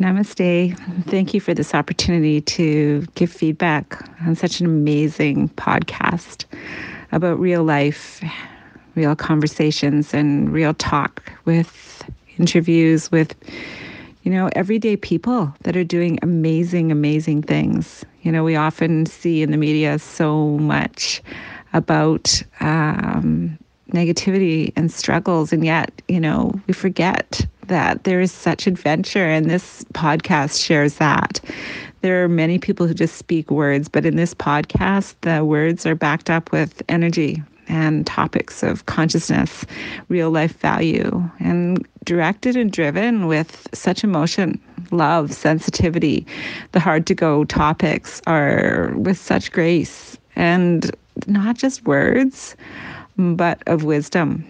Namaste. Thank you for this opportunity to give feedback on such an amazing podcast about real life, real conversations, and real talk with interviews with, you know, everyday people that are doing amazing, amazing things. You know, we often see in the media so much about um, negativity and struggles, and yet, you know, we forget that there is such adventure, and this podcast shares that. There are many people who just speak words, but in this podcast, the words are backed up with energy and topics of consciousness, real life value, and directed and driven with such emotion, love, sensitivity. The hard to go topics are with such grace and not just words, but of wisdom.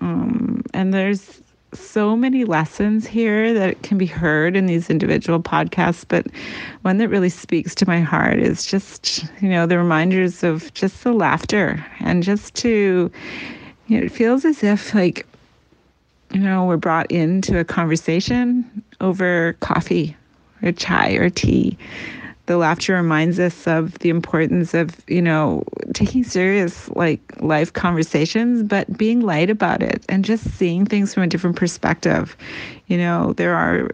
Um, and there's so many lessons here that can be heard in these individual podcasts, but one that really speaks to my heart is just, you know, the reminders of just the laughter and just to, you know, it feels as if like, you know, we're brought into a conversation over coffee or chai or tea the laughter reminds us of the importance of you know taking serious like life conversations but being light about it and just seeing things from a different perspective. You know there are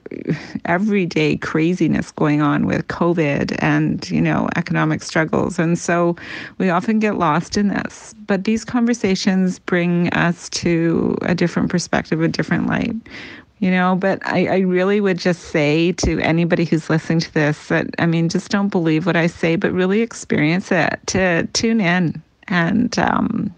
everyday craziness going on with covid and you know economic struggles and so we often get lost in this. But these conversations bring us to a different perspective a different light you know but I, I really would just say to anybody who's listening to this that i mean just don't believe what i say but really experience it to tune in and um,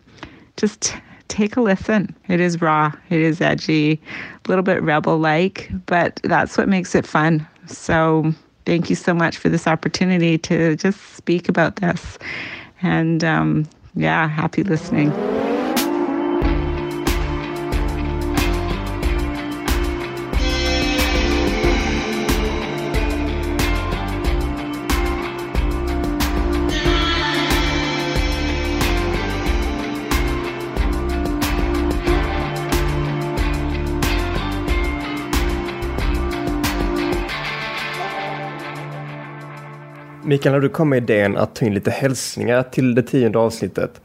just take a listen. It is raw it is edgy a little bit rebel like but that's what makes it fun. So thank you so much for this opportunity to just speak about this. And um, yeah happy listening Mikael, när du kom med idén att ta in lite hälsningar till det tionde avsnittet.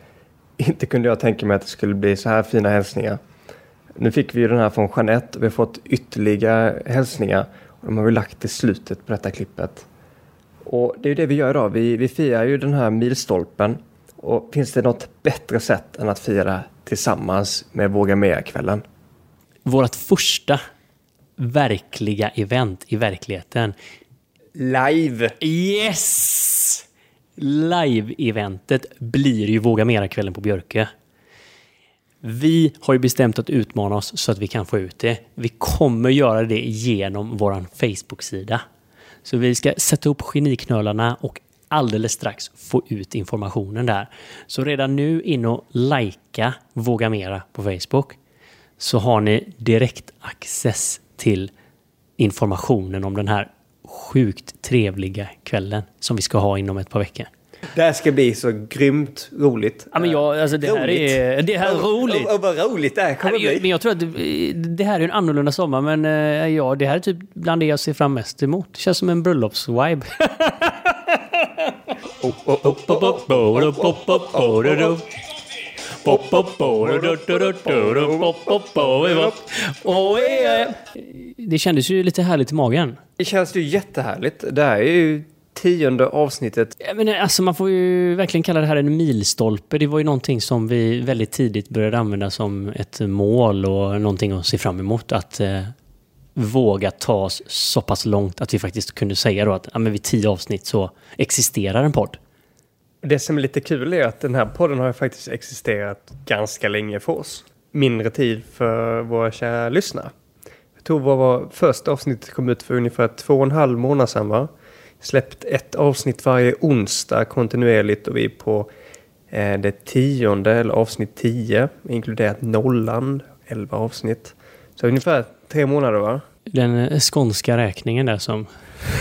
Inte kunde jag tänka mig att det skulle bli så här fina hälsningar. Nu fick vi ju den här från Jeanette och vi har fått ytterligare hälsningar. Och de har vi lagt till slutet på detta klippet. Och det är ju det vi gör idag. Vi, vi firar ju den här milstolpen. Och finns det något bättre sätt än att fira tillsammans med Våga Mera-kvällen? Vårt första verkliga event i verkligheten Live! Yes! Live-eventet blir ju Våga Mera-kvällen på Björke. Vi har ju bestämt att utmana oss så att vi kan få ut det. Vi kommer göra det genom vår Facebook-sida. Så vi ska sätta upp geniknölarna och alldeles strax få ut informationen där. Så redan nu in och likea Våga Mera på Facebook så har ni direkt access till informationen om den här sjukt trevliga kvällen som vi ska ha inom ett par veckor. Det här ska bli så grymt roligt. Ja, men jag, alltså det här roligt. är... Det här är roligt! Och, och, och vad roligt det här kommer Nej, men jag, bli. men jag tror att det, det här är en annorlunda sommar, men eh, ja, det här är typ bland det jag ser fram mest emot. Det känns som en bröllopsvibe. Det kändes ju lite härligt i magen. Det känns ju jättehärligt. Det här är ju tionde avsnittet. Ja, Men alltså man får ju verkligen kalla det här en milstolpe. Det var ju någonting som vi väldigt tidigt började använda som ett mål och någonting att se fram emot. Att eh, våga ta oss så pass långt att vi faktiskt kunde säga då att ja, men vid tio avsnitt så existerar en podd. Det som är lite kul är att den här podden har faktiskt existerat ganska länge för oss. Mindre tid för våra kära lyssnare. Tror vår första avsnitt kom ut för ungefär två och en halv månad sedan va? Släppt ett avsnitt varje onsdag kontinuerligt och vi är på eh, det tionde, eller avsnitt tio, inkluderat nollan, elva avsnitt. Så ungefär tre månader va? Den eh, skånska räkningen där som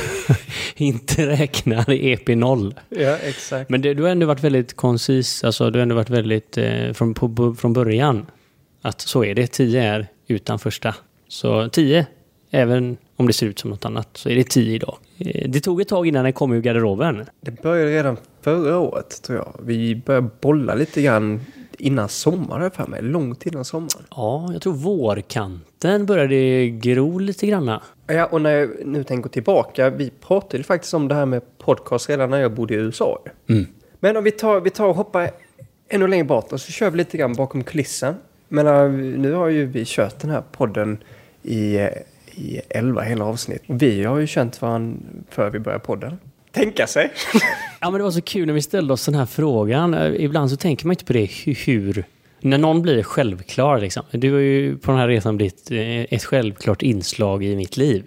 inte räknar EP0. Ja, exakt. Men det, du har ändå varit väldigt koncis, alltså du har ändå varit väldigt eh, från, på, från början. Att så är det, 10 är utan första. Så 10, även om det ser ut som något annat så är det 10 idag. Eh, Det tog ett tag innan den kom ur garderoben. Det började redan förra året tror jag. Vi började bolla lite grann innan sommaren för mig. Långt innan sommaren. Ja, jag tror vårkanten började gro lite granna. Ja, och när jag nu tänker tillbaka. Vi pratade ju faktiskt om det här med podcast redan när jag bodde i USA. Mm. Men om vi tar, vi tar och hoppar ännu längre bort och så kör vi lite grann bakom kulissen. Men äh, nu har ju vi kört den här podden i, i 11 hela avsnitt. Vi har ju känt varandra för vi började podden. Tänka sig. Ja, men det var så kul när vi ställde oss den här frågan. Eh, ibland så tänker man inte på det hur... När någon blir självklar liksom. Du har ju på den här resan blivit eh, ett självklart inslag i mitt liv.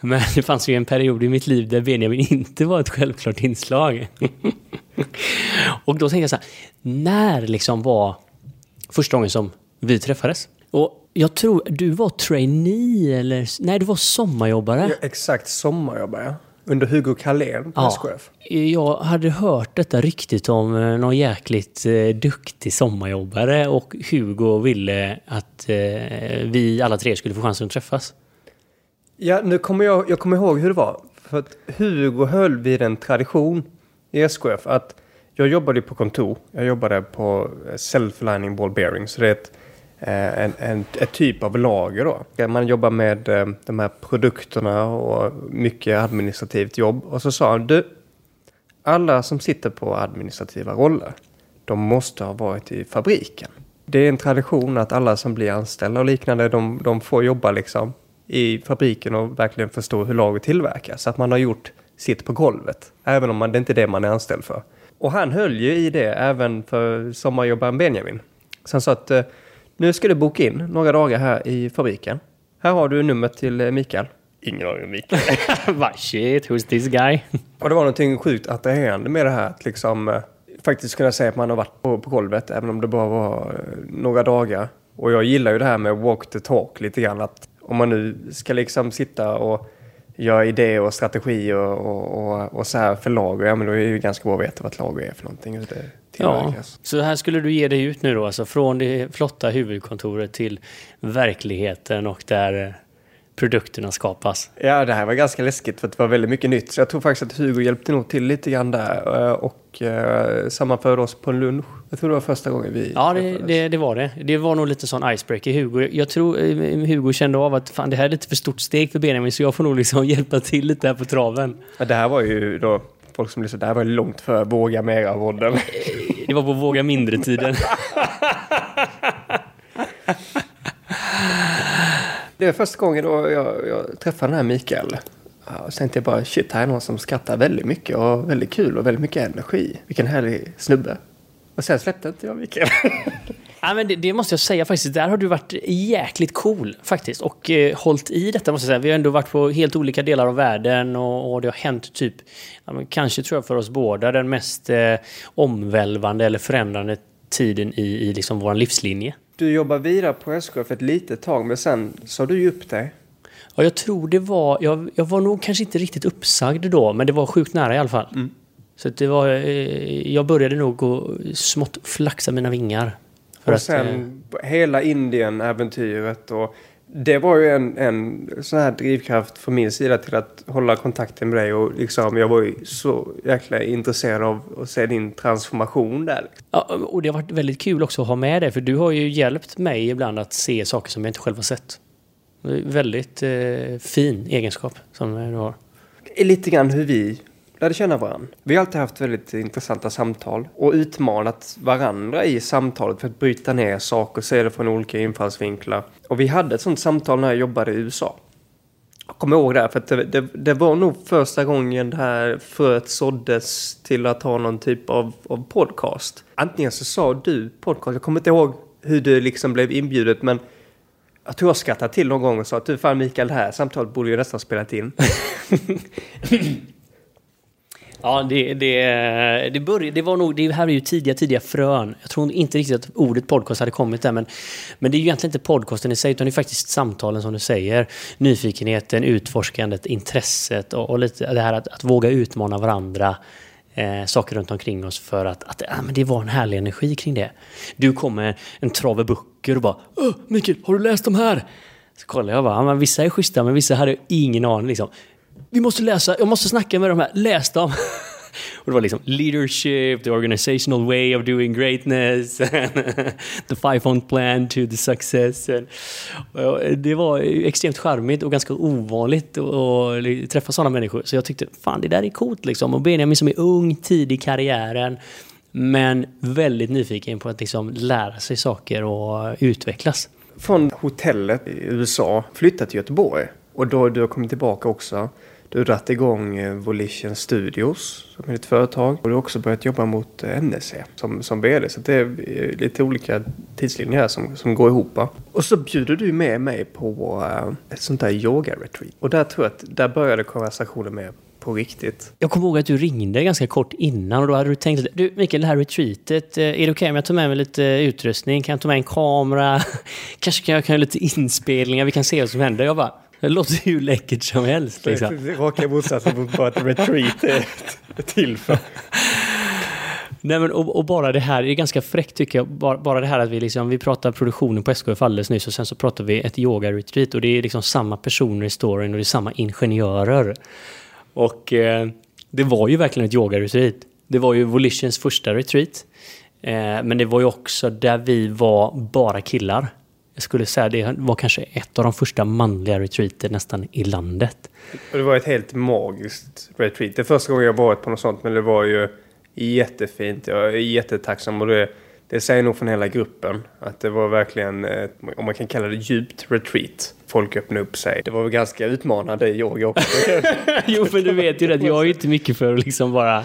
Men det fanns ju en period i mitt liv där Benjamin inte var ett självklart inslag. Och då tänkte jag så här, när liksom var första gången som vi träffades? Och jag tror du var trainee eller... Nej, du var sommarjobbare. Ja, exakt, sommarjobbare. Under Hugo Carlén på Ja. SKF. Jag hade hört detta ryktet om eh, någon jäkligt eh, duktig sommarjobbare och Hugo ville att eh, vi alla tre skulle få chansen att träffas. Ja, nu kommer jag, jag kommer ihåg hur det var. För att Hugo höll vid en tradition i SKF att jag jobbade på kontor. Jag jobbade på eh, self-lining ball bearing. Så det är ett, Eh, en, en, ett typ av lager då. Eh, man jobbar med eh, de här produkterna och mycket administrativt jobb. Och så sa han, du, alla som sitter på administrativa roller, de måste ha varit i fabriken. Det är en tradition att alla som blir anställda och liknande, de, de får jobba liksom i fabriken och verkligen förstå hur lager tillverkas. Så att man har gjort sitt på golvet, även om man, det inte är det man är anställd för. Och han höll ju i det även för sommarjobbaren Benjamin. Så han sa att eh, nu ska du boka in några dagar här i fabriken. Här har du numret till eh, Mikael. Ingen aning om Mikael. Va, shit, who's this guy? Och det var någonting sjukt attraherande med det här att liksom eh, faktiskt kunna säga att man har varit på, på golvet även om det bara var eh, några dagar. Och jag gillar ju det här med walk the talk lite grann att om man nu ska liksom sitta och göra idéer och strategier och, och, och, och så här för lager, ja men då är det ju ganska bra att veta vad ett lager är för någonting. Hur det Ja, så här skulle du ge dig ut nu då, alltså från det flotta huvudkontoret till verkligheten och där eh, produkterna skapas. Ja, det här var ganska läskigt för det var väldigt mycket nytt. Så jag tror faktiskt att Hugo hjälpte nog till lite grann där eh, och eh, sammanförde oss på en lunch. Jag tror det var första gången vi Ja, det, det, det var det. Det var nog lite sån icebreaker. Hugo, jag tror eh, Hugo kände av att fan, det här är lite för stort steg för Benjamin så jag får nog liksom hjälpa till lite här på traven. Ja, det här var ju då, folk som lyssnar, det här var långt för Våga Mera-podden. Det var på Våga Mindre-tiden. Det var första gången då jag, jag träffade den här Mikael. Och tänkte jag bara, shit, här är någon som skrattar väldigt mycket och väldigt kul och väldigt mycket energi. Vilken härlig snubbe. Och sen släppte inte jag Mikael. Ja, men det, det måste jag säga faktiskt. Där har du varit jäkligt cool faktiskt. Och eh, hållit i detta måste jag säga. Vi har ändå varit på helt olika delar av världen och, och det har hänt typ, ja, men kanske tror jag för oss båda, den mest eh, omvälvande eller förändrande tiden i, i liksom vår livslinje. Du jobbar vidare på SKF ett litet tag, men sen sa du ju upp dig. Ja, jag tror det var... Jag, jag var nog kanske inte riktigt uppsagd då, men det var sjukt nära i alla fall. Så att det var... Eh, jag började nog att smått flaxa mina vingar. Och att, sen eh, hela Indien-äventyret och det var ju en, en sån här drivkraft från min sida till att hålla kontakten med dig och liksom, jag var ju så jäkla intresserad av att se din transformation där. ja, och det har varit väldigt kul också att ha med dig, för du har ju hjälpt mig ibland att se saker som jag inte själv har sett. Väldigt eh, fin egenskap som du har. Det är lite grann hur vi lärde känna varandra. Vi har alltid haft väldigt intressanta samtal och utmanat varandra i samtalet för att bryta ner saker och se det från olika infallsvinklar. Och vi hade ett sånt samtal när jag jobbade i USA. Jag kommer ihåg det här, för att det, det, det var nog första gången det här fröet såddes till att ha någon typ av, av podcast. Antingen så sa du podcast, jag kommer inte ihåg hur det liksom blev inbjudet, men jag tror jag skrattade till någon gång och sa att du fan Mikael, det här samtalet borde ju nästan spelat in. Ja, det, det, det, började, det var nog, det här är ju tidiga, tidiga frön. Jag tror inte riktigt att ordet podcast hade kommit där, men, men det är ju egentligen inte podcasten i sig, utan det är faktiskt samtalen som du säger. Nyfikenheten, utforskandet, intresset och, och lite det här att, att våga utmana varandra. Eh, saker runt omkring oss för att, att ja, men det var en härlig energi kring det. Du kom med en trave böcker och bara Åh, Mikael, har du läst de här? Så kollar jag bara, men vissa är schyssta men vissa hade ingen aning liksom. Vi måste läsa, jag måste snacka med de här, läs dem! Och det var liksom leadership, the organizational way of doing greatness, the five-point plan to the success. Det var extremt charmigt och ganska ovanligt att träffa sådana människor. Så jag tyckte, fan det där är coolt liksom. Och Benjamin som är ung, tidig i karriären, men väldigt nyfiken på att liksom lära sig saker och utvecklas. Från hotellet i USA flyttat till Göteborg och då du har kommit tillbaka också du har dragit igång eh, Volition Studios som är ditt företag. Och du har också börjat jobba mot eh, NSC som, som VD. Så det är eh, lite olika tidslinjer här som, som går ihop. Och så bjuder du med mig på eh, ett sånt där yoga-retreat. Och där tror jag att där började konversationen med på riktigt. Jag kommer ihåg att du ringde ganska kort innan och då hade du tänkt du Mikael, det här retreatet, är det okej okay om jag tar med mig lite utrustning? Kan jag ta med en kamera? Kanske kan jag göra lite inspelningar, vi kan se vad som händer. Jag bara, det låter ju läckert som helst. Liksom. Raka motsatsen mot vad ett retreat är till för. Nej, men, och, och, bara det här är ganska fräckt tycker jag. Bara, bara det här att vi, liksom, vi pratar produktionen på SKF alldeles nyss och sen så pratar vi ett yoga-retreat och det är liksom samma personer i storyn och det är samma ingenjörer. Och eh, det var ju verkligen ett yoga-retreat. Det var ju Volitions första retreat. Eh, men det var ju också där vi var bara killar. Jag skulle säga det var kanske ett av de första manliga retreaten nästan i landet. Och det var ett helt magiskt retreat. Det första gången jag varit på något sånt, men det var ju jättefint. Jag är jättetacksam och det, det säger nog från hela gruppen att det var verkligen, om man kan kalla det djupt retreat. Folk öppnade upp sig. Det var väl ganska utmanande i yoga också. jo, men du vet ju att jag är inte mycket för att liksom bara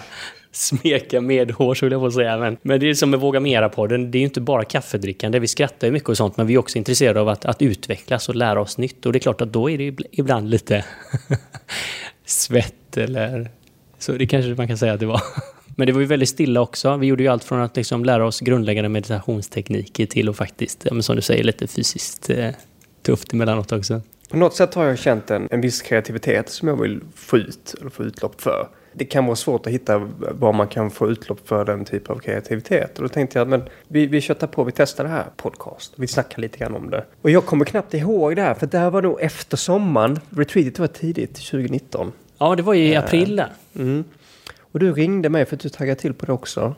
smeka medhårs skulle jag på säga. Men, men det är som med Våga Mera-podden, det är ju inte bara kaffedrickande. Vi skrattar ju mycket och sånt, men vi är också intresserade av att, att utvecklas och lära oss nytt. Och det är klart att då är det ibland lite svett eller så. Det kanske man kan säga att det var. Men det var ju väldigt stilla också. Vi gjorde ju allt från att liksom lära oss grundläggande meditationstekniker till att faktiskt, ja, som du säger, lite fysiskt eh, tufft emellanåt också. På något sätt har jag känt en, en viss kreativitet som jag vill få ut, eller få utlopp för det kan vara svårt att hitta var man kan få utlopp för den typ av kreativitet. Och då tänkte jag att men vi, vi köttar på, vi testar det här podcast. Vi snackar lite grann om det. Och jag kommer knappt ihåg det här, för det här var nog efter sommaren. Retreatet var tidigt, 2019. Ja, det var ju i april där. Mm. Och du ringde mig för att du taggade till på det också.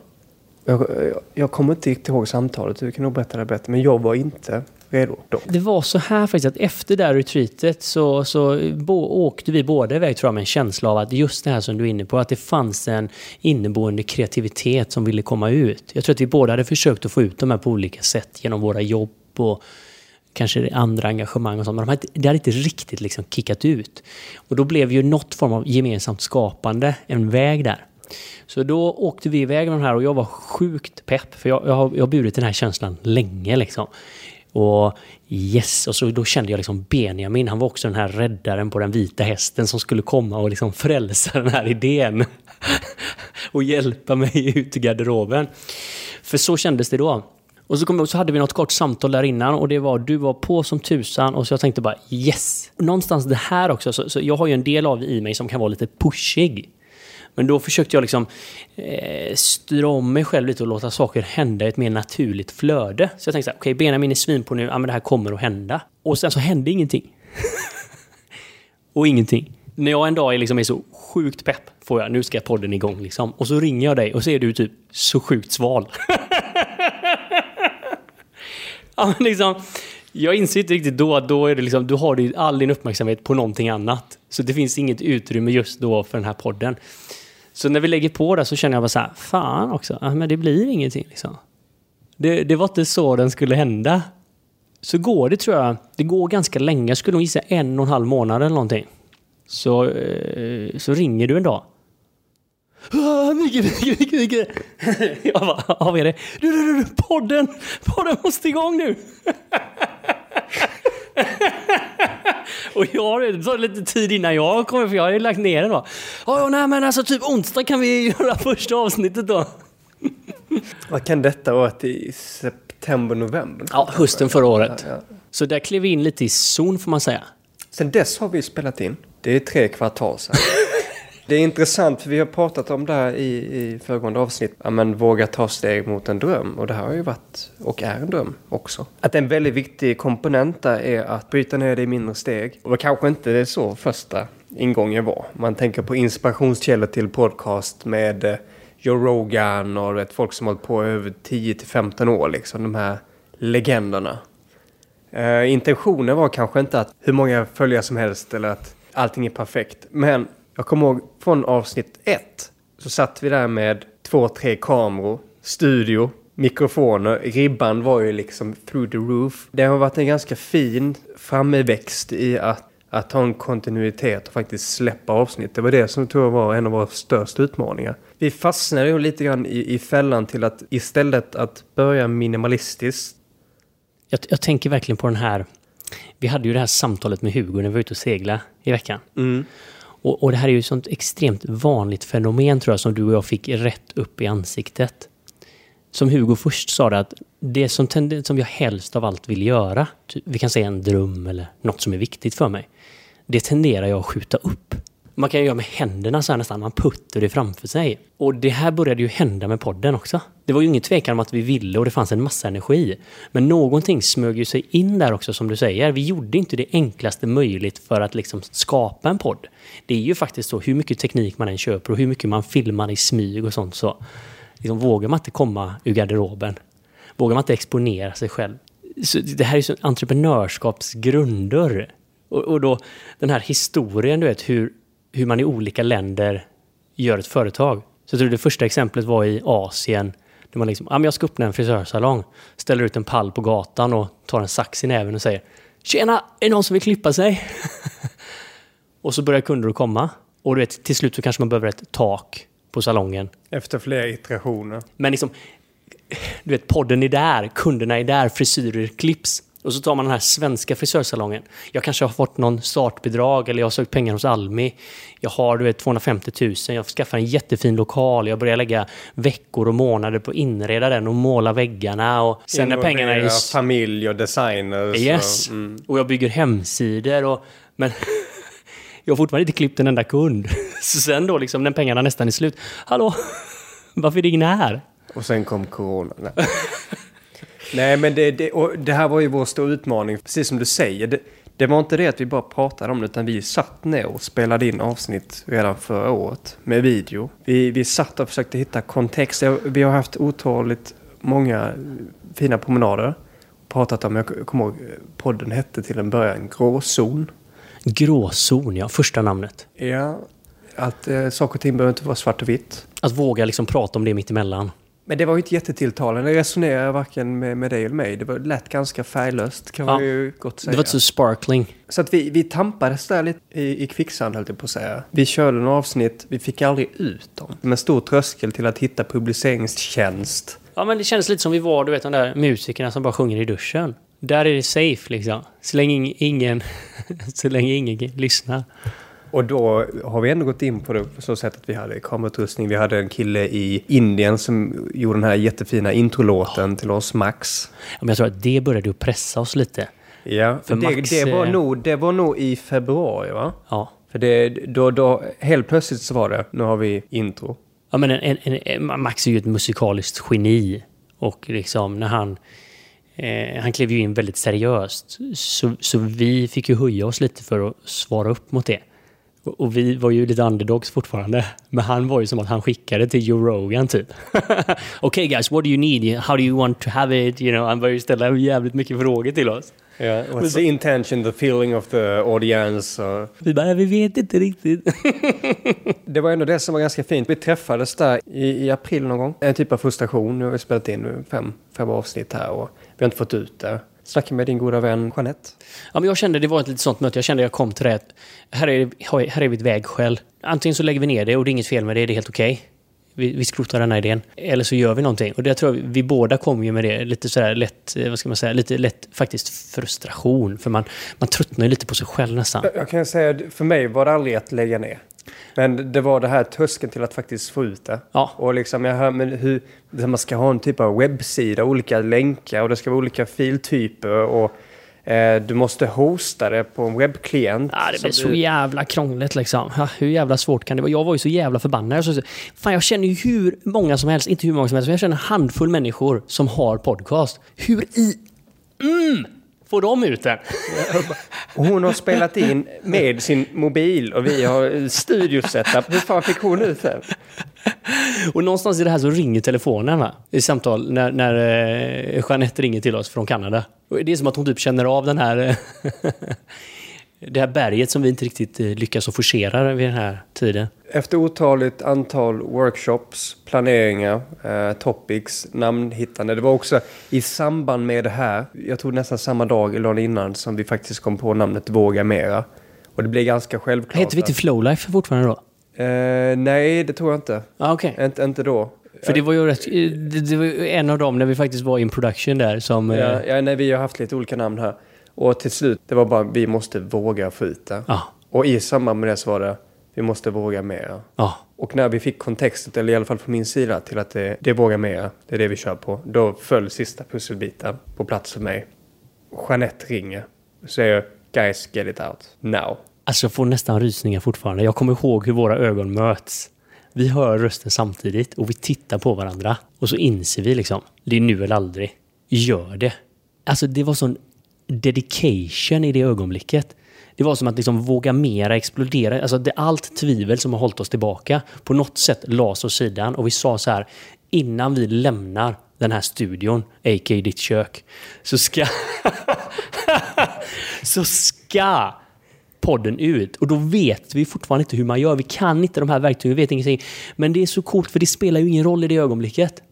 Jag, jag, jag kommer inte ihåg samtalet, du kan nog berätta det bättre. Men jag var inte redo då. Det var så här faktiskt att efter det här retreatet så, så bo, åkte vi båda iväg tror jag med en känsla av att just det här som du är inne på, att det fanns en inneboende kreativitet som ville komma ut. Jag tror att vi båda hade försökt att få ut de här på olika sätt genom våra jobb och kanske andra engagemang och sånt. Men de hade, det hade inte riktigt liksom kickat ut. Och då blev ju något form av gemensamt skapande en väg där. Så då åkte vi iväg med de här och jag var sjukt pepp. För jag, jag, har, jag har burit den här känslan länge liksom. Och yes, och så då kände jag liksom Benjamin, han var också den här räddaren på den vita hästen som skulle komma och liksom frälsa den här idén. och hjälpa mig ut i garderoben. För så kändes det då. Och så, kom så hade vi något kort samtal där innan och det var du var på som tusan och så jag tänkte bara yes! Någonstans det här också, så, så jag har ju en del av i mig som kan vara lite pushig. Men då försökte jag liksom eh, styra om mig själv lite och låta saker hända i ett mer naturligt flöde. Så jag tänkte så här, okej, okay, Benjamin är svin på nu, ja men det här kommer att hända. Och sen så hände ingenting. och ingenting. När jag en dag är, liksom är så sjukt pepp får jag, nu ska podden igång liksom. Och så ringer jag dig och så är du typ så sjukt sval. ja, men liksom, jag inser inte riktigt då att då är det liksom, du har all din uppmärksamhet på någonting annat. Så det finns inget utrymme just då för den här podden. Så när vi lägger på det så känner jag bara så här, fan också, men det blir ingenting liksom. Det, det var inte så den skulle hända. Så går det tror jag, det går ganska länge, jag skulle nog gissa en och en halv månad eller någonting. Så, eh, så ringer du en dag. Ah, Micke, Micke, Micke, Micke. Jag bara, ja vad är det? Du, du, du, podden! Podden måste igång nu! Och jag det tar lite tid innan jag kommer för jag har ju lagt ner den. Ja, ja, nej men alltså typ onsdag kan vi göra första avsnittet då. Vad kan detta vara i september, november? Ja, hösten förra året. Ja, ja. Så där klev vi in lite i zon får man säga. Sen dess har vi spelat in. Det är tre kvartal sedan. Det är intressant för vi har pratat om det här i, i föregående avsnitt. Ja, men våga ta steg mot en dröm. Och det här har ju varit och är en dröm också. Att en väldigt viktig komponent där är att bryta ner det i mindre steg. Och det kanske inte är så första ingången var. Man tänker på inspirationskällor till podcast med eh, Joe Rogan och vet, folk som har hållit på över 10-15 år. Liksom, de här legenderna. Uh, intentionen var kanske inte att hur många följare som helst eller att allting är perfekt. Men jag kommer ihåg från avsnitt ett så satt vi där med två, tre kameror, studio, mikrofoner. Ribban var ju liksom through the roof. Det har varit en ganska fin framväxt i att, att ha en kontinuitet och faktiskt släppa avsnitt. Det var det som tror jag var en av våra största utmaningar. Vi fastnade ju lite grann i, i fällan till att istället att börja minimalistiskt. Jag, jag tänker verkligen på den här vi hade ju det här samtalet med Hugo när vi var ute och segla i veckan. Mm. Och, och, det här är ju ett sånt extremt vanligt fenomen tror jag som du och jag fick rätt upp i ansiktet. Som Hugo först sa det att det som, som jag helst av allt vill göra, vi kan säga en dröm eller något som är viktigt för mig, det tenderar jag att skjuta upp. Man kan ju göra med händerna så här nästan, man puttar det framför sig. Och det här började ju hända med podden också. Det var ju ingen tvekan om att vi ville och det fanns en massa energi. Men någonting smög ju sig in där också som du säger. Vi gjorde inte det enklaste möjligt för att liksom skapa en podd. Det är ju faktiskt så, hur mycket teknik man än köper och hur mycket man filmar i smyg och sånt så liksom, vågar man inte komma ur garderoben. Vågar man inte exponera sig själv. Så det här är ju entreprenörskapsgrunder. Och, och då den här historien, du vet hur hur man i olika länder gör ett företag. Så jag tror det första exemplet var i Asien. Där man liksom, ah, men jag ska öppna en frisörsalong. Ställer ut en pall på gatan och tar en sax i näven och säger Tjena, är det någon som vill klippa sig? och så börjar kunder att komma. Och du vet, till slut så kanske man behöver ett tak på salongen. Efter flera iterationer. Men liksom, du vet, podden är där, kunderna är där, frisyrer klipps. Och så tar man den här svenska frisörsalongen. Jag kanske har fått någon startbidrag eller jag har sökt pengar hos Almi. Jag har du vet, 250 000, jag skaffar en jättefin lokal. Jag börjar lägga veckor och månader på att inreda den och måla väggarna. Och sen när pengarna är... familj och designers. Yes. Och, mm. och jag bygger hemsidor. Och, men jag har fortfarande inte klippt en enda kund. Så sen då liksom när pengarna nästan är slut. Hallå? Varför är det ingen här? Och sen kom corona. Nej, men det, det, det, här var ju vår stora utmaning, precis som du säger. Det, det, var inte det att vi bara pratade om det, utan vi satt ner och spelade in avsnitt redan förra året med video. Vi, vi satt och försökte hitta kontext. Vi har haft otåligt många fina promenader. Pratat om, jag kommer ihåg, podden hette till en början Gråzon. Gråzon, ja. Första namnet. Ja, att eh, saker och ting behöver inte vara svart och vitt. Att våga liksom prata om det mitt emellan. Men det var ju inte jättetilltalande. Jag resonerade varken med, med dig eller mig. Det var lätt ganska färglöst kan ja. man ju gott säga. Det var inte så sparkling. Så att vi, vi tampades där lite i, i kvicksand höll jag på att säga. Vi körde några avsnitt, vi fick aldrig ut dem. Med stor tröskel till att hitta publiceringstjänst. Ja men det kändes lite som vi var, du vet de där musikerna som bara sjunger i duschen. Där är det safe liksom. Så länge ingen, så länge ingen lyssnar. Och då har vi ändå gått in på det på så sätt att vi hade kamerautrustning. Vi hade en kille i Indien som gjorde den här jättefina introlåten till oss, Max. men jag tror att det började att pressa oss lite. Ja, för det, Max, det, var nog, det var nog i februari va? Ja. För det, då, då, helt plötsligt så var det, nu har vi intro. Ja men en, en, en, Max är ju ett musikaliskt geni. Och liksom när han... Eh, han klev ju in väldigt seriöst. Så, så vi fick ju höja oss lite för att svara upp mot det. Och vi var ju lite underdogs fortfarande. Men han var ju som att han skickade till Joe Rogan typ. okay guys, what do you need? How do you want to have it? You know, han började ställa jävligt mycket frågor till oss. Yeah, what's the intention, the feeling of the audience? Uh... Vi bara, vi vet inte riktigt. det var ändå det som var ganska fint. Vi träffades där i, i april någon gång. En typ av frustration. Nu har vi spelat in fem, fem avsnitt här och vi har inte fått ut det snacka med din goda vän Jeanette. Ja, men jag kände det var ett lite sånt möte. Jag kände att jag kom till det. Här är, här är vi ett vägskäl. Antingen så lägger vi ner det och det är inget fel med det. Det är helt okej. Okay. Vi, vi skrotar den här idén. Eller så gör vi någonting. Och det tror jag vi båda kom ju med det. Lite sådär lätt, eh, vad ska man säga, lite lätt faktiskt frustration. För man, man tröttnar ju lite på sig själv nästan. Jag kan säga, för mig var det aldrig att lägga ner. Men det var det här tröskeln till att faktiskt få ut det. Ja. Och liksom, jag hör, men hur, man ska ha en typ av webbsida, olika länkar och det ska vara olika filtyper. Och Eh, du måste hosta det på en webbklient. Ja, det blir så du- jävla krångligt liksom. Ja, hur jävla svårt kan det vara? Jag var ju så jävla förbannad. Jag, så, fan, jag känner ju hur många som helst, inte hur många som helst, men jag känner en handfull människor som har podcast. Hur i... Mm! Får de ut den? Hon har spelat in med sin mobil och vi har studiosetup. Hur fan fick hon ut det? Och någonstans i det här så ringer telefonen va? I samtal när, när eh, Jeanette ringer till oss från Kanada. Och det är som att hon typ känner av den här... eh, det här berget som vi inte riktigt eh, lyckas att forcera vid den här tiden. Efter otaligt antal workshops, planeringar, eh, topics, namnhittande. Det var också i samband med det här, jag tror nästan samma dag eller innan som vi faktiskt kom på namnet Våga Mera. Och det blev ganska självklart. Heter vi inte Flowlife fortfarande då? eh, nej, det tror jag inte. Ja, okej. Inte, inte då. För det var ju rätt, det, det var en av dem när vi faktiskt var in production där som... eh, Ja, ja, nej, vi har haft lite olika namn här. Och till slut, det var bara vi måste våga få ut det. ja, Och i samband med det så var det vi måste våga mera. ja. Och när vi fick kontextet, eller i alla fall från min sida, till att det, det vågar mera, det är det vi kör på. Då föll sista pusselbiten på plats för mig. Jeanette ringer och säger guys get it out now. Alltså jag får nästan rysningar fortfarande. Jag kommer ihåg hur våra ögon möts. Vi hör rösten samtidigt och vi tittar på varandra. Och så inser vi liksom, det är nu eller aldrig. Gör det. Alltså det var sån dedication i det ögonblicket. Det var som att liksom våga mera explodera. Alltså det, allt tvivel som har hållit oss tillbaka på något sätt lades åt sidan och vi sa så här innan vi lämnar den här studion, a.k.a. ditt kök, så ska... så ska podden ut. Och då vet vi fortfarande inte hur man gör. Vi kan inte de här verktygen, vi vet ingenting. Men det är så coolt för det spelar ju ingen roll i det ögonblicket.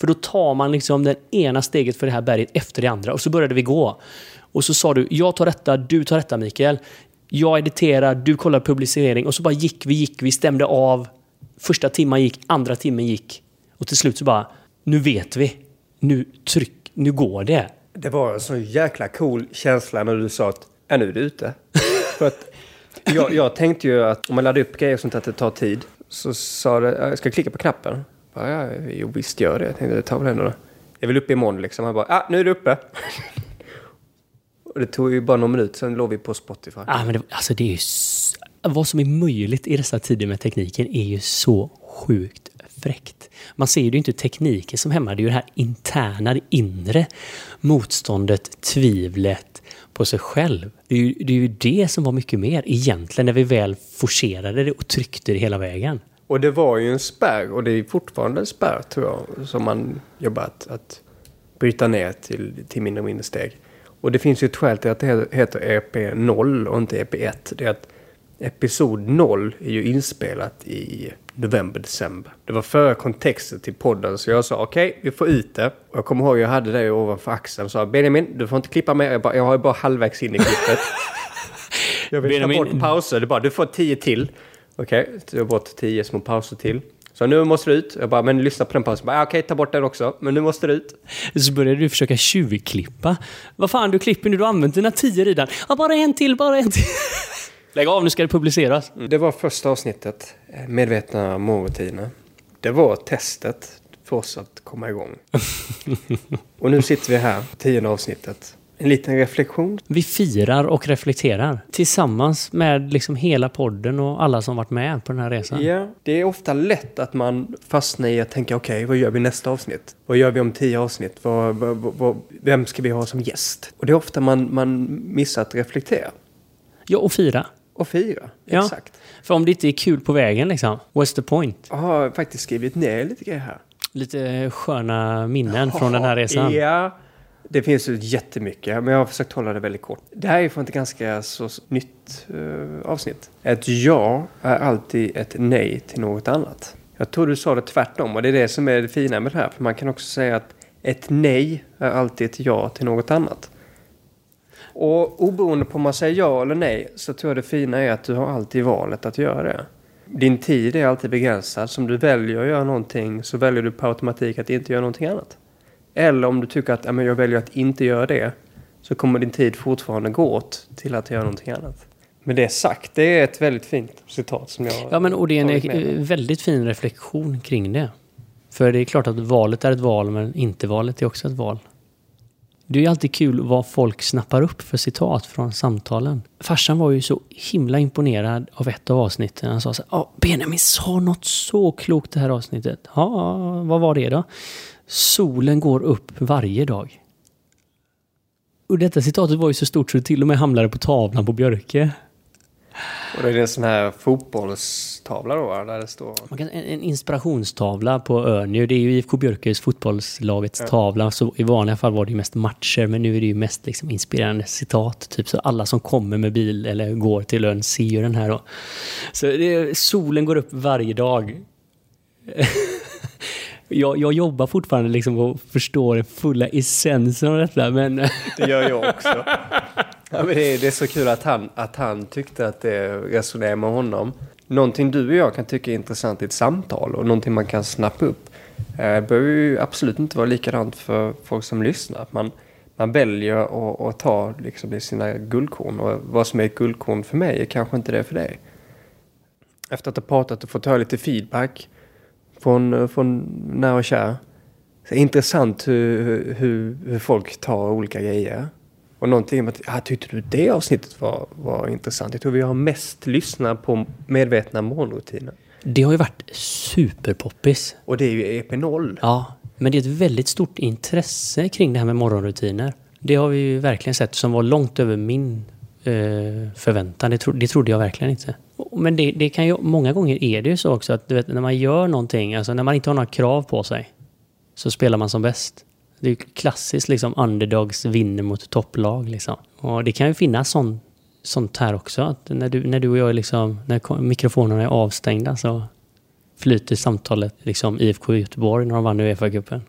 För då tar man liksom det ena steget för det här berget efter det andra. Och så började vi gå. Och så sa du, jag tar detta, du tar detta Mikael. Jag editerar, du kollar publicering. Och så bara gick vi, gick vi, stämde av. Första timmen gick, andra timmen gick. Och till slut så bara, nu vet vi. Nu tryck, nu går det. Det var en så jäkla cool känsla när du sa att ja, nu är du ute. För att jag, jag tänkte ju att om man laddar upp grejer och sånt att det tar tid. Så sa det, jag ska klicka på knappen. Bara, ja, jo, visst gör det. Jag tänkte, det tar väl ändå. Jag vill upp imorgon liksom. Han bara, ja, nu är du uppe. och det tog ju bara någon minut, sen låg vi på Spotify. Ja, men det, alltså det är ju vad som är möjligt i dessa tider med tekniken är ju så sjukt fräckt. Man ser ju inte tekniken som hämmar, det är ju det här interna, det inre motståndet, tvivlet på sig själv. Det är, ju, det är ju det som var mycket mer egentligen när vi väl forcerade det och tryckte det hela vägen. Och det var ju en spärr, och det är fortfarande en spärr tror jag, som man jobbar att, att bryta ner till, till mindre och mindre steg. Och det finns ju ett skäl till att det heter EP0 och inte EP1. Det är att episod 0 är ju inspelat i november, december. Det var före kontexten till podden, så jag sa okej, vi får ut det. Och jag kommer ihåg jag hade det ovanför axeln och sa Benjamin, du får inte klippa mer. Jag, bara, jag har ju bara halvvägs in i klippet. jag vill ta Benjamin- bort pauser. Det bara, du får tio till. Okej, jag har bort tio små pauser till. Så nu måste du ut. Jag bara, men lyssna på den pausen. Jag bara, "Ja, Okej, ta bort den också. Men nu måste du ut. Så började du försöka tjuvklippa. Vad fan, du klipper nu, du har använt dina tio redan. Ja, bara en till, bara en till. Lägg av, nu ska det publiceras. Det var första avsnittet, eh, Medvetna morgonrutiner. Det var testet för oss att komma igång. Och nu sitter vi här, tionde avsnittet. En liten reflektion. Vi firar och reflekterar tillsammans med liksom hela podden och alla som varit med på den här resan. Ja, det är ofta lätt att man fastnar i att tänka okej, vad gör vi nästa avsnitt? Vad gör vi om tio avsnitt? Vad, vad, vad, vem ska vi ha som gäst? Och det är ofta man, man missar att reflektera. Ja, och fira. Och fira. Ja. Exakt. För om det inte är kul på vägen liksom, what's the point? Jag har faktiskt skrivit ner lite grejer här. Lite sköna minnen från den här resan. Ja, det finns ju jättemycket, men jag har försökt hålla det väldigt kort. Det här är från ett ganska så nytt eh, avsnitt. Ett ja är alltid ett nej till något annat. Jag tror du sa det tvärtom och det är det som är det fina med det här. För man kan också säga att ett nej är alltid ett ja till något annat. Och oberoende på om man säger ja eller nej så tror jag det fina är att du har alltid valet att göra det. Din tid är alltid begränsad. Så om du väljer att göra någonting så väljer du på automatik att inte göra någonting annat. Eller om du tycker att men jag väljer att inte göra det så kommer din tid fortfarande gå åt till att göra någonting annat. Med det sagt, det är ett väldigt fint citat som jag Ja, men och det är en eh, väldigt fin reflektion kring det. För det är klart att valet är ett val, men inte valet är också ett val. Det är ju alltid kul vad folk snappar upp för citat från samtalen. Farsan var ju så himla imponerad av ett av avsnitten. Han sa så här, Benjamin sa något så klokt det här avsnittet. Ja, vad var det då? Solen går upp varje dag. Och detta citatet var ju så stort så det till och med hamnade på tavlan på Björke. Och det är en sån här fotbollstavla då, där det står... En, en inspirationstavla på Örnju. Det är ju IFK Björkes fotbollslagets ja. tavla. Så I vanliga fall var det ju mest matcher, men nu är det ju mest liksom inspirerande citat. Typ så alla som kommer med bil eller går till ön ser ju den här då. Så det, solen går upp varje dag. jag, jag jobbar fortfarande liksom och förstår den fulla essensen av detta, men... det gör jag också. Ja, men det, är, det är så kul att han, att han tyckte att det resonerar med honom. Någonting du och jag kan tycka är intressant i ett samtal och någonting man kan snappa upp. Eh, behöver ju absolut inte vara likadant för folk som lyssnar. Man, man väljer att, att ta liksom sina guldkorn och vad som är ett guldkorn för mig är kanske inte det för dig. Efter att ha pratat och fått höra lite feedback från, från nära och kär. Så intressant hur, hur, hur folk tar olika grejer. Och någonting om att, ah, tyckte du det avsnittet var, var intressant? Jag tror vi har mest lyssnat på medvetna morgonrutiner. Det har ju varit superpoppis. Och det är ju EP0. Ja, men det är ett väldigt stort intresse kring det här med morgonrutiner. Det har vi ju verkligen sett som var långt över min eh, förväntan. Det, tro, det trodde jag verkligen inte. Men det, det, kan ju, många gånger är det ju så också att du vet, när man gör någonting, alltså när man inte har några krav på sig, så spelar man som bäst. Det är ju klassiskt liksom underdogs vinner mot topplag liksom. Och det kan ju finnas sån, sånt här också. Att när du, när du och jag liksom, när mikrofonerna är avstängda så flyter samtalet liksom IFK Göteborg när de vann Uefa-cupen.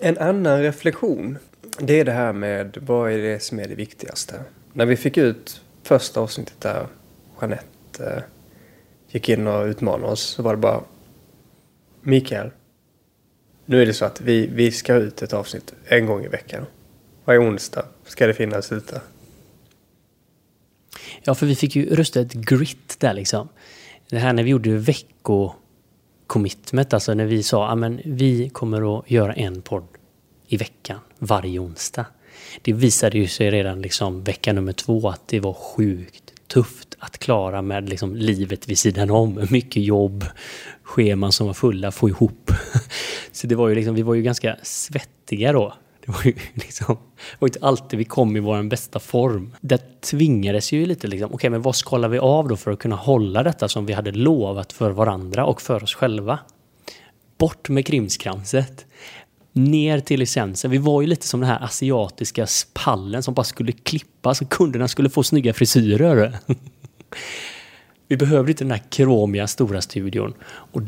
en annan reflektion, det är det här med vad är det som är det viktigaste? När vi fick ut första avsnittet där Jeanette eh, gick in och utmanade oss så var det bara Mikael, nu är det så att vi, vi ska ut ett avsnitt en gång i veckan. Varje onsdag ska det finnas ute. Ja, för vi fick ju rösta ett grit där liksom. Det här när vi gjorde vecko-commitment, alltså när vi sa att vi kommer att göra en podd i veckan varje onsdag. Det visade ju sig redan liksom vecka nummer två att det var sjukt tufft att klara med liksom livet vid sidan om. Mycket jobb, scheman som var fulla, få ihop. Så det var ju liksom, vi var ju ganska svettiga då. Det var ju liksom, det var inte alltid vi kom i vår bästa form. Det tvingades ju lite liksom, okej okay, men vad skalar vi av då för att kunna hålla detta som vi hade lovat för varandra och för oss själva? Bort med krimskramset. Ner till licensen. Vi var ju lite som den här asiatiska pallen som bara skulle klippas och kunderna skulle få snygga frisyrer. Vi behövde inte den här kromiga stora studion. Och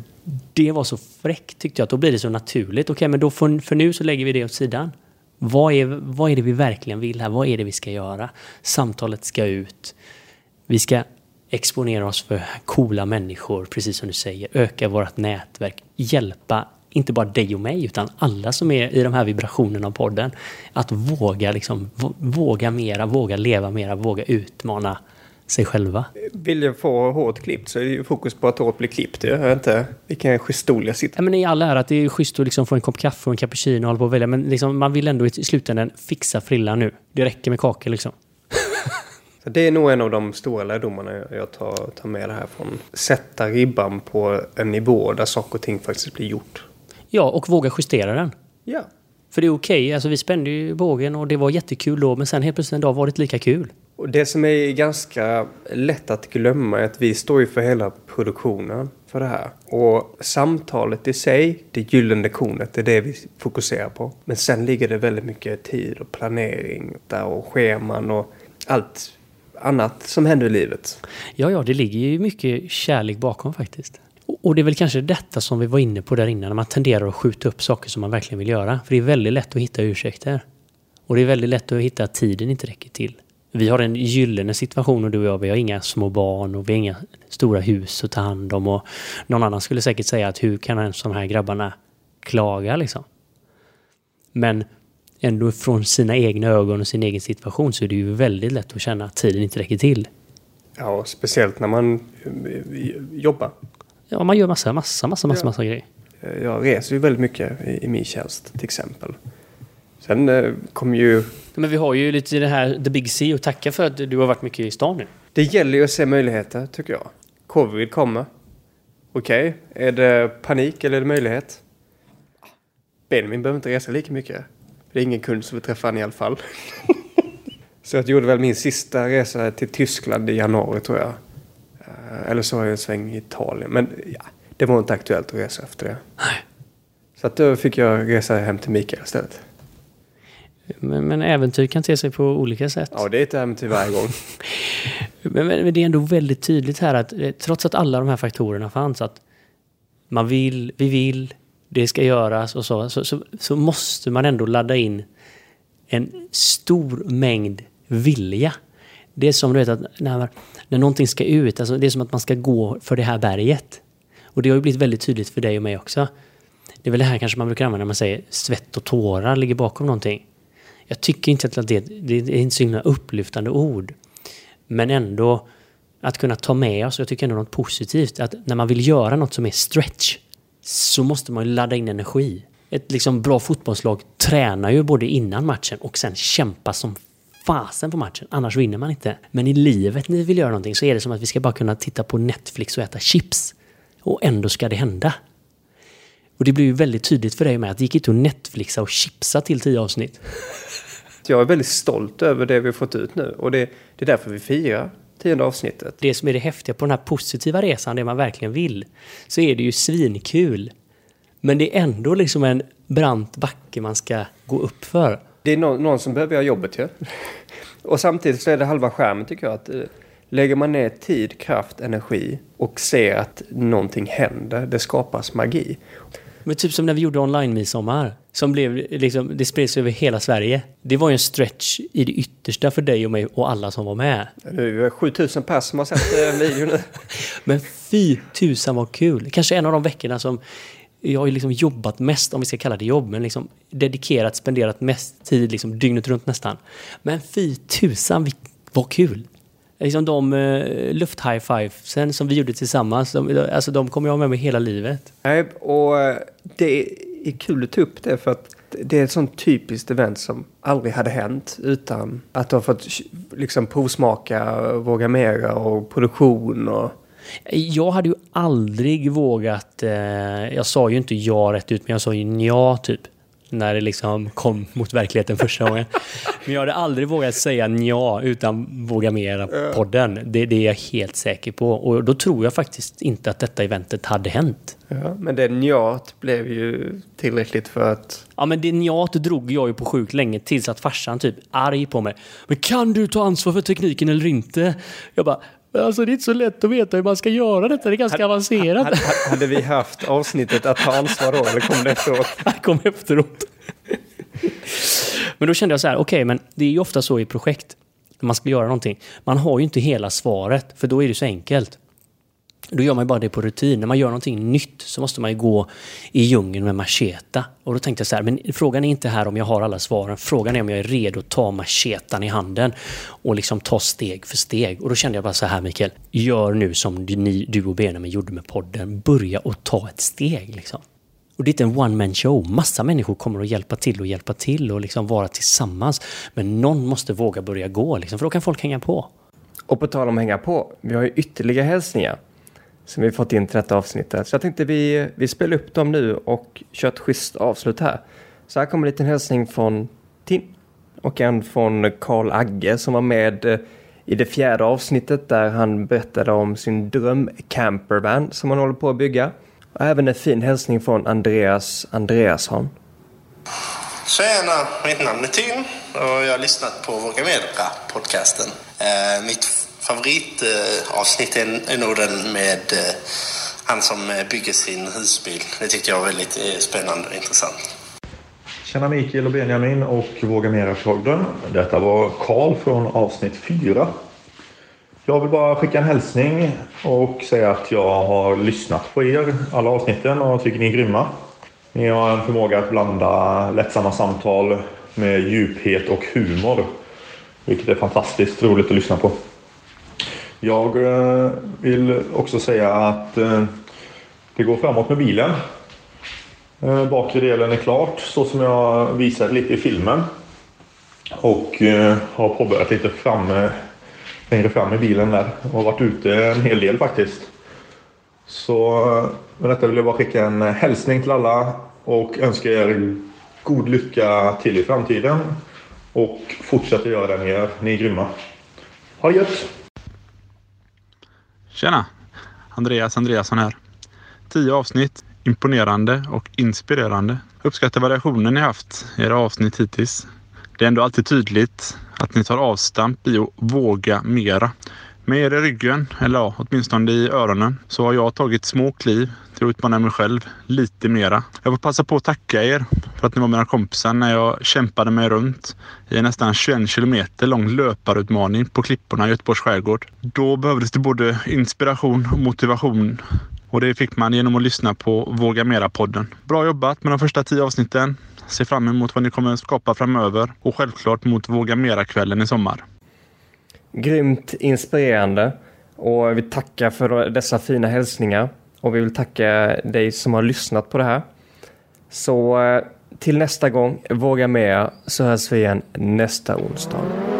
det var så fräckt tyckte jag. att Då blir det så naturligt. Okej, men då för, för nu så lägger vi det åt sidan. Vad är, vad är det vi verkligen vill här? Vad är det vi ska göra? Samtalet ska ut. Vi ska exponera oss för coola människor, precis som du säger. Öka vårt nätverk. Hjälpa inte bara dig och mig, utan alla som är i de här vibrationerna av podden. Att våga, liksom, våga mera, våga leva mera, våga utmana sig själva. Vill jag få håret klippt så är det ju fokus på att håret blir klippt. Jag inte vilken schysst stol jag sitter ja, men I all ära att det är schysst att liksom få en kopp kaffe och en cappuccino och hålla på och välja. Men liksom, man vill ändå i slutändan fixa frillan nu. Det räcker med kakor liksom. Så det är nog en av de stora lärdomarna jag tar, tar med det här från. Sätta ribban på en nivå där saker och ting faktiskt blir gjort. Ja, och våga justera den. Ja. För det är okej, okay. alltså vi spände ju bågen och det var jättekul då, men sen helt plötsligt en dag var det inte lika kul. Och det som är ganska lätt att glömma är att vi står ju för hela produktionen för det här. Och samtalet i sig, det gyllene kornet, det är det vi fokuserar på. Men sen ligger det väldigt mycket tid och planering där och scheman och allt annat som händer i livet. Ja, ja, det ligger ju mycket kärlek bakom faktiskt. Och det är väl kanske detta som vi var inne på där innan, när man tenderar att skjuta upp saker som man verkligen vill göra. För det är väldigt lätt att hitta ursäkter. Och det är väldigt lätt att hitta att tiden inte räcker till. Vi har en gyllene situation och du och jag, vi har inga små barn och vi har inga stora hus att ta hand om. Och någon annan skulle säkert säga att hur kan ens de här grabbarna klaga liksom? Men ändå från sina egna ögon och sin egen situation så är det ju väldigt lätt att känna att tiden inte räcker till. Ja, speciellt när man jobbar. Ja, man gör massa, massa, massa, massa, ja. massa grejer. Eh, Jag reser ju väldigt mycket i, i min tjänst till exempel. Sen eh, kommer ju... Men vi har ju lite det här The Big C och tacka för att du har varit mycket i stan nu. Det gäller ju att se möjligheter tycker jag. Covid kommer. Okej, är det panik eller är det möjlighet? Benjamin behöver inte resa lika mycket. Det är ingen kund som vill träffa honom i alla fall. så jag gjorde väl min sista resa till Tyskland i januari tror jag. Eh, Eller så har jag en sväng i Italien. Men ja, det var inte aktuellt att resa efter det. Så att då fick jag resa hem till Mikael istället. Men, men äventyr kan te sig på olika sätt. Ja, det är ett äventyr varje gång. Men, men, det är ändå väldigt tydligt här att eh, trots att alla de här faktorerna fanns, att man vill, vi vill, det ska göras och så, så, så, så måste man ändå ladda in en stor mängd vilja. Det är som du vet att när, när någonting ska ut, alltså det är som att man ska gå för det här berget. Och det har ju blivit väldigt tydligt för dig och mig också. Det är väl det här kanske man brukar använda när man säger svett och tårar ligger bakom någonting. Jag tycker inte att det, det är inte så himla upplyftande ord. Men ändå att kunna ta med oss, jag tycker ändå något positivt, att när man vill göra något som är stretch så måste man ju ladda in energi. Ett liksom bra fotbollslag tränar ju både innan matchen och sen kämpar som fasen på matchen, annars vinner man inte. Men i livet när vi vill göra någonting så är det som att vi ska bara kunna titta på Netflix och äta chips. Och ändå ska det hända. Och det blir ju väldigt tydligt för dig med att det gick inte att Netflixa och chipsa till tio avsnitt. Jag är väldigt stolt över det vi har fått ut nu. Och det, det är därför vi firar tionde avsnittet. det som är det häftiga på den här positiva resan, det man verkligen vill, så är det ju svinkul. Men det är ändå liksom en brant backe man ska gå upp för. Det är någon, någon som behöver göra jobbet ju. Och samtidigt så är det halva skärmen tycker jag. att eh, Lägger man ner tid, kraft, energi och ser att någonting händer, det skapas magi. Men typ som när vi gjorde online-midsommar, som blev liksom, det spreds över hela Sverige. Det var ju en stretch i det yttersta för dig och mig och alla som var med. Nu är det 7000 pers som har sett eh, videon nu. Men fy tusan vad kul! Kanske en av de veckorna som jag har ju liksom jobbat mest, om vi ska kalla det jobb, men liksom dedikerat, spenderat mest tid liksom dygnet runt nästan. Men fy tusan vad kul! Liksom de uh, luft-high-fivesen som vi gjorde tillsammans, de, alltså de kommer jag ha med mig hela livet. Nej, och eh, det är kul att ta upp det för att det är ett sånt typiskt event som aldrig hade hänt utan att du har fått liksom provsmaka Våga Mera och produktion och jag hade ju aldrig vågat... Eh, jag sa ju inte ja rätt ut, men jag sa ju nja typ. När det liksom kom mot verkligheten första gången. Men jag hade aldrig vågat säga nja utan Våga Mera-podden. Det, det är jag helt säker på. Och då tror jag faktiskt inte att detta eventet hade hänt. Ja, men det njat blev ju tillräckligt för att... Ja men det njat drog jag ju på sjukt länge tills att farsan typ arg på mig. Men kan du ta ansvar för tekniken eller inte? Jag bara, alltså det är inte så lätt att veta hur man ska göra detta. Det är ganska avancerat. Hade, hade vi haft avsnittet att ta ansvar då, eller kom det efteråt? Han kom efteråt. men då kände jag så här, okej, men det är ju ofta så i projekt. När man ska göra någonting. Man har ju inte hela svaret, för då är det så enkelt. Då gör man ju bara det på rutin. När man gör någonting nytt så måste man ju gå i djungeln med macheta. Och då tänkte jag så här, men frågan är inte här om jag har alla svaren. Frågan är om jag är redo att ta machetan i handen och liksom ta steg för steg. Och då kände jag bara så här, Mikael. Gör nu som du, ni, du och Benjamin gjorde med podden. Börja och ta ett steg liksom. Och det är inte en one man show. Massa människor kommer att hjälpa till och hjälpa till och liksom vara tillsammans. Men någon måste våga börja gå, liksom, för då kan folk hänga på. Och på tal om att hänga på, vi har ju ytterligare hälsningar som vi fått in till detta avsnittet. Så jag tänkte vi, vi spelar upp dem nu och kör ett schysst avslut här. Så här kommer en liten hälsning från Tim och en från Karl Agge som var med eh, i det fjärde avsnittet där han berättade om sin drömcampervan som han håller på att bygga. Och även en fin hälsning från Andreas Andreasson. Tjena, mitt namn är Tim och jag har lyssnat på Våga Medra podcasten. Eh, mitt favoritavsnitt är, är nog den med eh, han som eh, bygger sin husbil. Det tyckte jag var väldigt eh, spännande och intressant. Tjena Mikael och Benjamin och Våga Mera-podden. Detta var Karl från avsnitt 4. Jag vill bara skicka en hälsning och säga att jag har lyssnat på er, alla avsnitten, och tycker ni är grymma. Ni har en förmåga att blanda lättsamma samtal med djuphet och humor. Vilket är fantastiskt roligt att lyssna på. Jag eh, vill också säga att eh, det går framåt med bilen. Eh, Bakre delen är klart så som jag visade lite i filmen. Och har påbörjat lite framme, längre fram i bilen där och varit ute en hel del faktiskt. Så med detta vill jag bara skicka en hälsning till alla och önska er god lycka till i framtiden. Och fortsätt att göra det ni gör. Ni är grymma. Ha det gött! Tjena! Andreas Andreasson här. Tio avsnitt, imponerande och inspirerande. Uppskattar variationen ni haft i era avsnitt hittills. Det är ändå alltid tydligt att ni tar avstamp i att våga mera. Med er i ryggen, eller ja, åtminstone i öronen, så har jag tagit små kliv till att utmana mig själv lite mera. Jag får passa på att tacka er för att ni var mina kompisar när jag kämpade mig runt i en nästan 21 kilometer lång löparutmaning på klipporna i Göteborgs skärgård. Då behövdes det både inspiration och motivation och det fick man genom att lyssna på Våga Mera-podden. Bra jobbat med de första tio avsnitten. Ser fram emot vad ni kommer att skapa framöver och självklart mot Våga Mera-kvällen i sommar. Grymt inspirerande och vi tackar för dessa fina hälsningar och vi vill tacka dig som har lyssnat på det här. Så eh, till nästa gång, våga mer så hörs vi igen nästa onsdag.